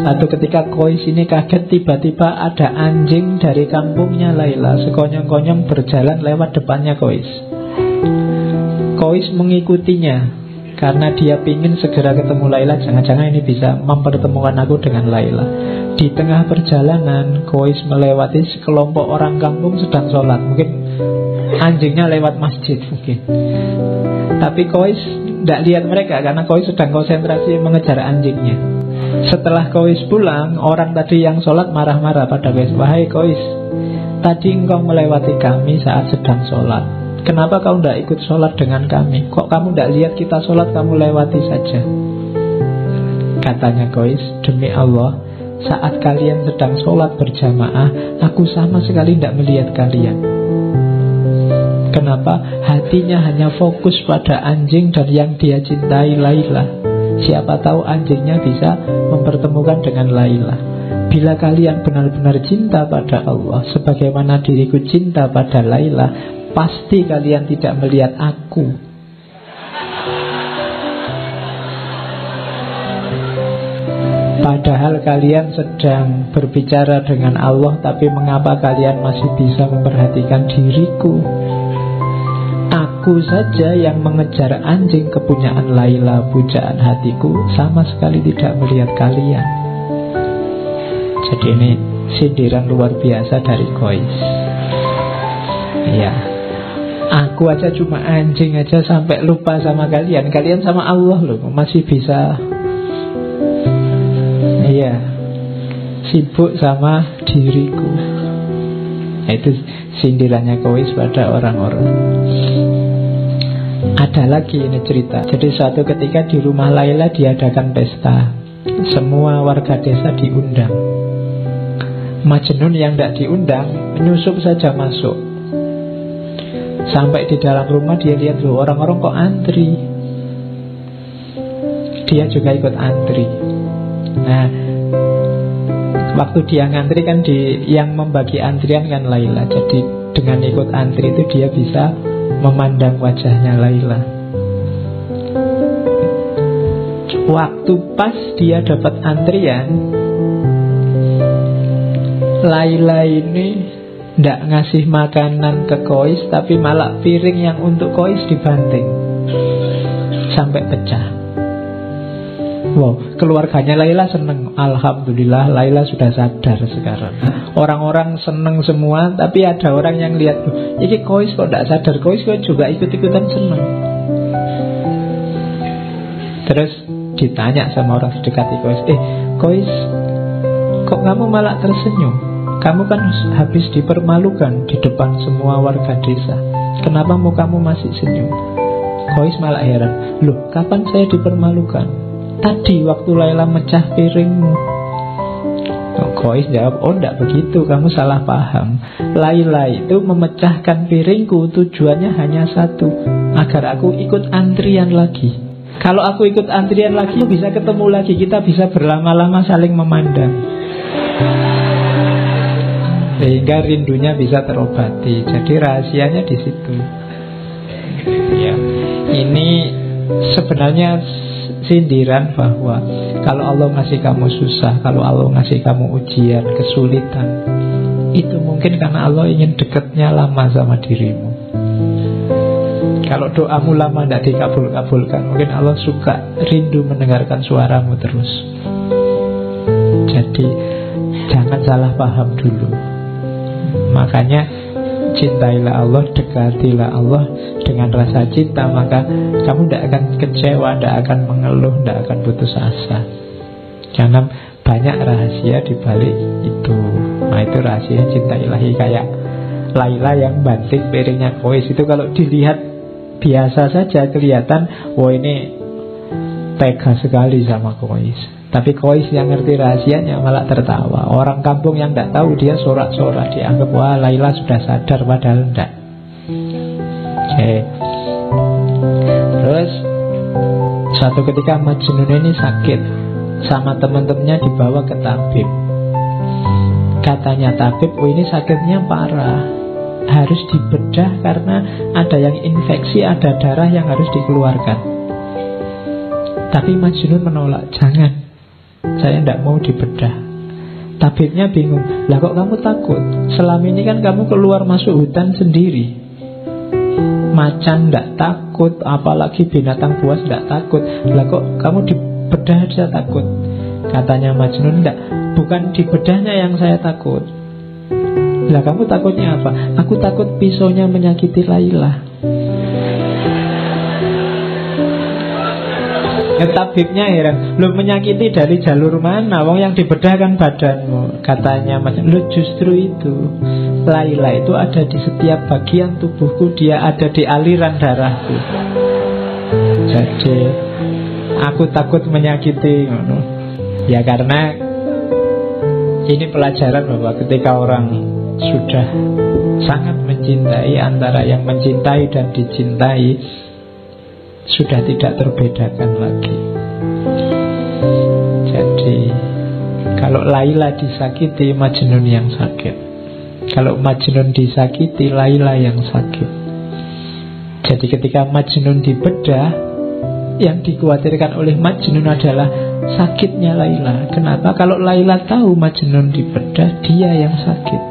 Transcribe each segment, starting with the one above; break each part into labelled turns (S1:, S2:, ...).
S1: Satu ketika Kois ini kaget tiba-tiba ada anjing dari kampungnya Laila. Sekonyong-konyong berjalan lewat depannya Kois. Kois mengikutinya. Karena dia ingin segera ketemu Laila Jangan-jangan ini bisa mempertemukan aku dengan Laila. Di tengah perjalanan Kois melewati sekelompok orang kampung sedang sholat. Mungkin anjingnya lewat masjid mungkin. Tapi Kois tidak lihat mereka Karena Kois sedang konsentrasi mengejar anjingnya setelah Kois pulang, orang tadi yang sholat marah-marah pada Kois. Wahai Kois, tadi engkau melewati kami saat sedang sholat. Kenapa kau tidak ikut sholat dengan kami? Kok kamu tidak lihat kita sholat, kamu lewati saja? Katanya Kois, demi Allah, saat kalian sedang sholat berjamaah, aku sama sekali tidak melihat kalian. Kenapa? Hatinya hanya fokus pada anjing dan yang dia cintai Laila. Siapa tahu anjingnya bisa mempertemukan dengan Laila. Bila kalian benar-benar cinta pada Allah Sebagaimana diriku cinta pada Laila Pasti kalian tidak melihat aku Padahal kalian sedang berbicara dengan Allah Tapi mengapa kalian masih bisa memperhatikan diriku Aku saja yang mengejar anjing kepunyaan Laila Pujaan hatiku Sama sekali tidak melihat kalian. Jadi ini sindiran luar biasa dari Kois Ya Aku aja cuma anjing aja sampai lupa sama kalian. Kalian sama Allah loh Masih bisa. Iya. Sibuk sama diriku. Itu sindirannya Kois pada orang-orang ada lagi ini cerita. Jadi suatu ketika di rumah Laila diadakan pesta. Semua warga desa diundang. Majnun yang tidak diundang Menyusup saja masuk. Sampai di dalam rumah dia lihat loh Orang-orang kok antri? Dia juga ikut antri. Nah Waktu dia ngantri kan di Yang membagi antrian kan Laila. Jadi dengan ikut antri itu dia bisa memandang wajahnya Laila. Waktu pas dia dapat antrian, Laila ini tidak ngasih makanan ke Kois, tapi malah piring yang untuk Kois dibanting sampai pecah. Wow, keluarganya Laila seneng. Alhamdulillah Laila sudah sadar sekarang. Orang-orang seneng semua, tapi ada orang yang lihat, ini kois kok tidak sadar, kois kok juga ikut-ikutan seneng. Terus ditanya sama orang sedekat kois, eh kois, kok kamu malah tersenyum? Kamu kan habis dipermalukan di depan semua warga desa. Kenapa mukamu masih senyum? Kois malah heran, loh kapan saya dipermalukan? Tadi waktu Laila mecah piringmu Kois jawab, oh enggak begitu, kamu salah paham. Laila itu memecahkan piringku tujuannya hanya satu Agar aku ikut antrian lagi. Kalau aku ikut antrian lagi, bisa ketemu lagi Kita bisa berlama-lama saling memandang. Sehingga rindunya bisa terobati. Jadi rahasianya di situ. Ya. Ini sebenarnya sindiran bahwa kalau Allah ngasih kamu susah, kalau Allah ngasih kamu ujian, kesulitan, itu mungkin karena Allah ingin dekatnya lama sama dirimu. Kalau doamu lama tidak dikabul-kabulkan, mungkin Allah suka rindu mendengarkan suaramu terus. Jadi jangan salah paham dulu. Makanya cintailah Allah, dekatilah Allah dengan rasa cinta maka kamu tidak akan kecewa, tidak akan mengeluh, tidak akan putus asa. Karena banyak rahasia di balik itu. Nah itu rahasia cinta ilahi kayak Laila yang banting piringnya kois itu kalau dilihat biasa saja kelihatan, wah ini tega sekali sama kois. Tapi kois yang ngerti rahasianya malah tertawa. Orang kampung yang tidak tahu dia sorak-sorak dianggap wah Laila sudah sadar padahal tidak. Oke. Terus suatu ketika Majnun ini sakit sama teman-temannya dibawa ke tabib. Katanya tabib, oh ini sakitnya parah. Harus dibedah karena ada yang infeksi, ada darah yang harus dikeluarkan. Tapi Majnun menolak, jangan. saya tidak mau dibedah. Tabibnya bingung Lah kok kamu takut? Selama ini kan kamu keluar masuk hutan sendiri. Macan tidak takut Apalagi binatang buas tidak takut. Lah kok kamu dibedah aja takut? Katanya Majnun tidak Bukan dibedahnya yang saya takut. Lah kamu takutnya apa? Aku takut pisaunya menyakiti Laila Ya, tabibnya heran Lu menyakiti dari jalur mana? Wong yang dibedah badanmu Katanya mas. Lu justru itu. Laila itu ada di setiap bagian tubuhku. Dia ada di aliran darahku. Jadi Aku takut menyakiti Ya karena Ini pelajaran bahwa ketika orang Sudah sangat mencintai Antara yang mencintai dan dicintai sudah tidak terbedakan lagi. Jadi kalau Laila disakiti, Majnun yang sakit. Kalau Majnun disakiti, Laila yang sakit. Jadi ketika Majnun dibedah, yang dikhawatirkan oleh Majnun adalah sakitnya Laila. Kenapa? Kalau Laila tahu Majnun dibedah, dia yang sakit.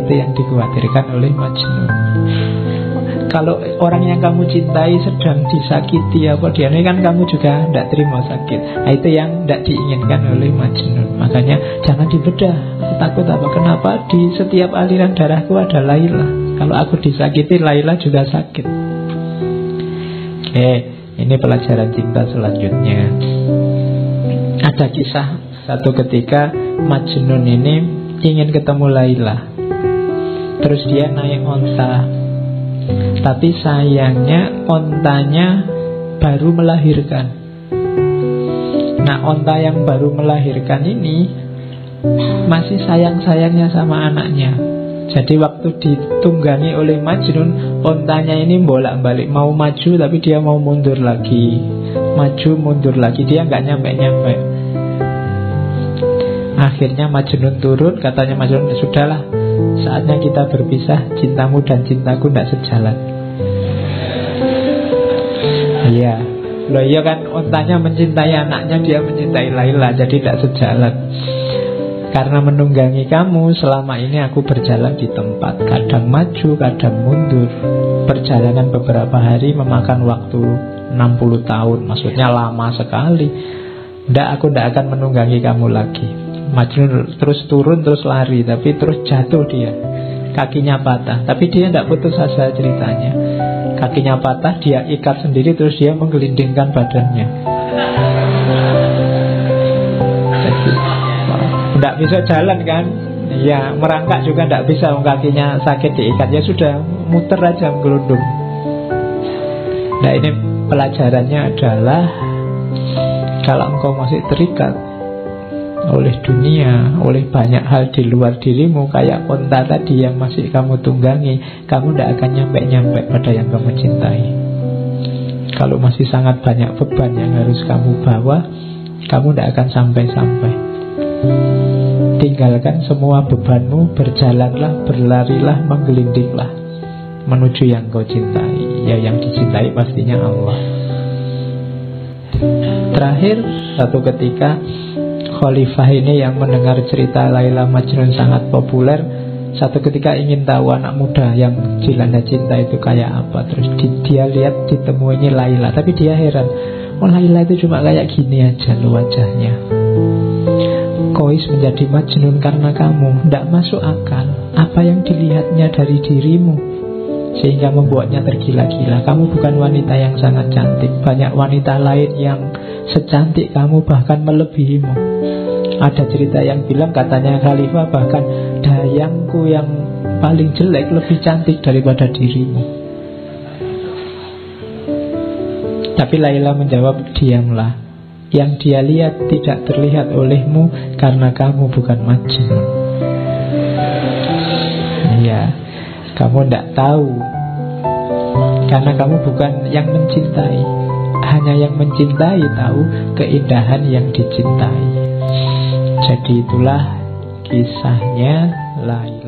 S1: Itu yang dikhawatirkan oleh Majnun. Kalau orang yang kamu cintai sedang disakiti apa dia ini kan kamu juga tidak terima sakit. Nah, itu yang tidak diinginkan oleh Majnun. Makanya jangan dibedah. Aku takut apa? Kenapa di setiap aliran darahku ada Laila? Kalau aku disakiti, Laila juga sakit. Oke, ini pelajaran cinta selanjutnya. Ada kisah satu ketika Majnun ini ingin ketemu Laila. Terus dia naik onta tapi sayangnya ontanya baru melahirkan. Nah onta yang baru melahirkan ini Masih sayang-sayangnya sama anaknya. Jadi waktu ditunggangi oleh Majnun Ontanya ini bolak-balik. Mau maju tapi dia mau mundur lagi. Maju mundur lagi. Dia nggak nyampe-nyampe. Akhirnya Majnun turun. Katanya Majnun Sudahlah Saatnya kita berpisah Cintamu dan cintaku tidak sejalan. Iya. Loh iya kan ontanya mencintai anaknya Dia mencintai Laila Jadi tidak sejalan. Karena menunggangi kamu Selama ini aku berjalan di tempat. Kadang maju, kadang mundur. Perjalanan beberapa hari Memakan waktu 60 tahun Maksudnya lama sekali. Tidak, aku tidak akan menunggangi kamu lagi Majnun terus turun terus lari Tapi terus jatuh dia. Kakinya patah Tapi dia tidak putus asa ceritanya. Kakinya patah Dia ikat sendiri Terus dia menggelindingkan badannya. Tidak bisa jalan kan? Ya merangkak juga tidak bisa Kakinya sakit diikat. Ya sudah muter aja menggelundung Nah ini pelajarannya adalah Kalau engkau masih terikat oleh dunia, oleh banyak hal di luar dirimu kayak onta tadi yang masih kamu tunggangi, kamu tidak akan nyampe-nyampe pada yang kamu cintai. Kalau masih sangat banyak beban yang harus kamu bawa, kamu tidak akan sampai-sampai. Tinggalkan semua bebanmu, berjalanlah, berlarilah, menggelindinglah menuju yang kau cintai. Ya yang dicintai pastinya Allah. Terakhir, satu ketika Khalifah ini yang mendengar cerita Laila Majnun sangat populer. Satu ketika ingin tahu anak muda yang dilanda cinta itu kayak apa Terus di, dia lihat ditemuinya Laila. Tapi dia heran Oh Laila itu cuma kayak gini aja lo wajahnya. Kois menjadi Majnun karena kamu. Tidak masuk akal Apa yang dilihatnya dari dirimu. Sehingga membuatnya tergila-gila. Kamu bukan wanita yang sangat cantik. Banyak wanita lain yang secantik kamu bahkan melebihimu ada cerita yang bilang katanya Khalifah bahkan dayangku yang paling jelek lebih cantik daripada dirimu. Tapi Laila menjawab diamlah. Yang dia lihat tidak terlihat olehmu karena kamu bukan Majnun. Iya, kamu tidak tahu karena kamu bukan yang mencintai. Hanya yang mencintai tahu keindahan yang dicintai. Jadi itulah kisahnya. Laila